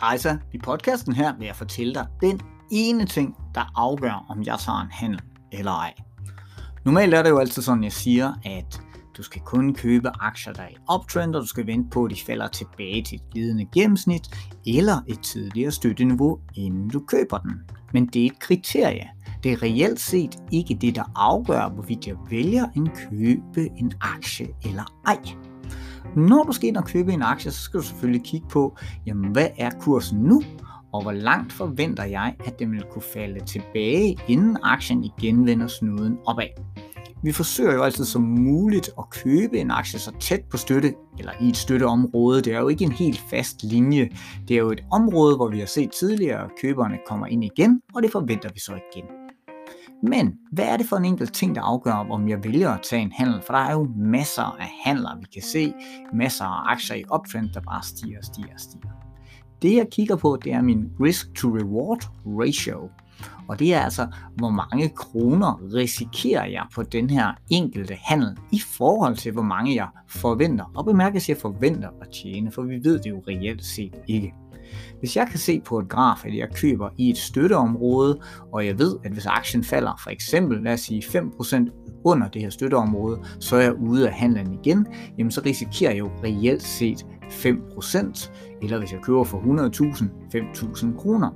Hej i podcasten her vil jeg fortælle dig den ene ting, der afgør, om jeg tager en handel eller ej. Normalt er det jo altid sådan, jeg siger, at du skal kun købe aktier, der er i uptrend, og du skal vente på, at de falder tilbage til et glidende gennemsnit eller et tidligere støtteniveau, inden du køber den. Men det er et kriterie. Det er reelt set ikke det, der afgør, hvorvidt jeg vælger at købe en aktie eller ej. Når du skal ind og købe en aktie, så skal du selvfølgelig kigge på, jamen, hvad er kursen nu, og hvor langt forventer jeg, at den vil kunne falde tilbage, inden aktien igen vender snuden opad. Vi forsøger jo altid som muligt at købe en aktie så tæt på støtte, eller i et støtteområde. Det er jo ikke en helt fast linje. Det er jo et område, hvor vi har set tidligere, at køberne kommer ind igen, og det forventer vi så igen. Men hvad er det for en enkelt ting, der afgør, om jeg vælger at tage en handel? For der er jo masser af handler, vi kan se. Masser af aktier i uptrend, der bare stiger og stiger og stiger. Det jeg kigger på, det er min risk to reward ratio. Og det er altså, hvor mange kroner risikerer jeg på den her enkelte handel i forhold til, hvor mange jeg forventer. Og bemærk, at jeg forventer at tjene, for vi ved det jo reelt set ikke. Hvis jeg kan se på et graf, at jeg køber i et støtteområde, og jeg ved, at hvis aktien falder for eksempel, lad os sige 5% under det her støtteområde, så er jeg ude af handlen igen, jamen så risikerer jeg jo reelt set 5%, eller hvis jeg køber for 100.000, 5.000 kroner.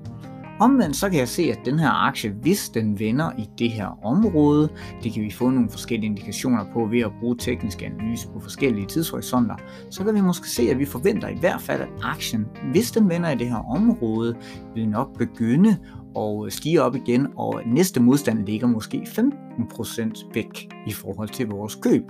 Omvendt så kan jeg se, at den her aktie, hvis den vender i det her område, det kan vi få nogle forskellige indikationer på ved at bruge teknisk analyse på forskellige tidshorisonter, så kan vi måske se, at vi forventer i hvert fald, at aktien, hvis den vender i det her område, vil nok begynde at øh, stige op igen, og næste modstand ligger måske 15% væk i forhold til vores køb.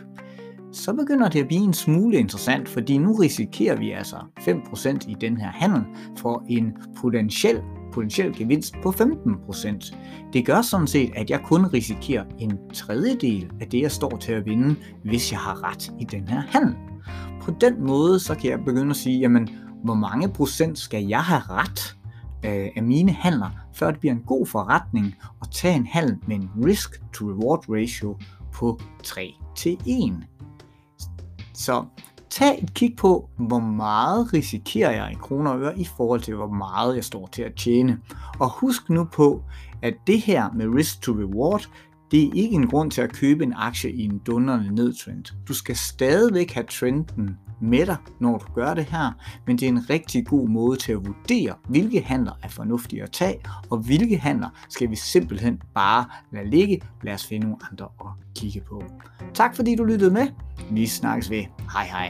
Så begynder det at blive en smule interessant, fordi nu risikerer vi altså 5% i den her handel for en potentiel potentiel gevinst på 15%. Det gør sådan set, at jeg kun risikerer en tredjedel af det, jeg står til at vinde, hvis jeg har ret i den her handel. På den måde, så kan jeg begynde at sige, jamen, hvor mange procent skal jeg have ret øh, af mine handler, før det bliver en god forretning at tage en handel med en risk-to-reward ratio på 3 til 1. Så tag et kig på, hvor meget risikerer jeg i kroner og øre i forhold til, hvor meget jeg står til at tjene. Og husk nu på, at det her med risk to reward, det er ikke en grund til at købe en aktie i en dundrende nedtrend. Du skal stadigvæk have trenden med dig, når du gør det her, men det er en rigtig god måde til at vurdere, hvilke handler er fornuftige at tage, og hvilke handler skal vi simpelthen bare lade ligge. Lad os finde nogle andre at kigge på. Tak fordi du lyttede med. Vi snakkes ved. Hi, hi.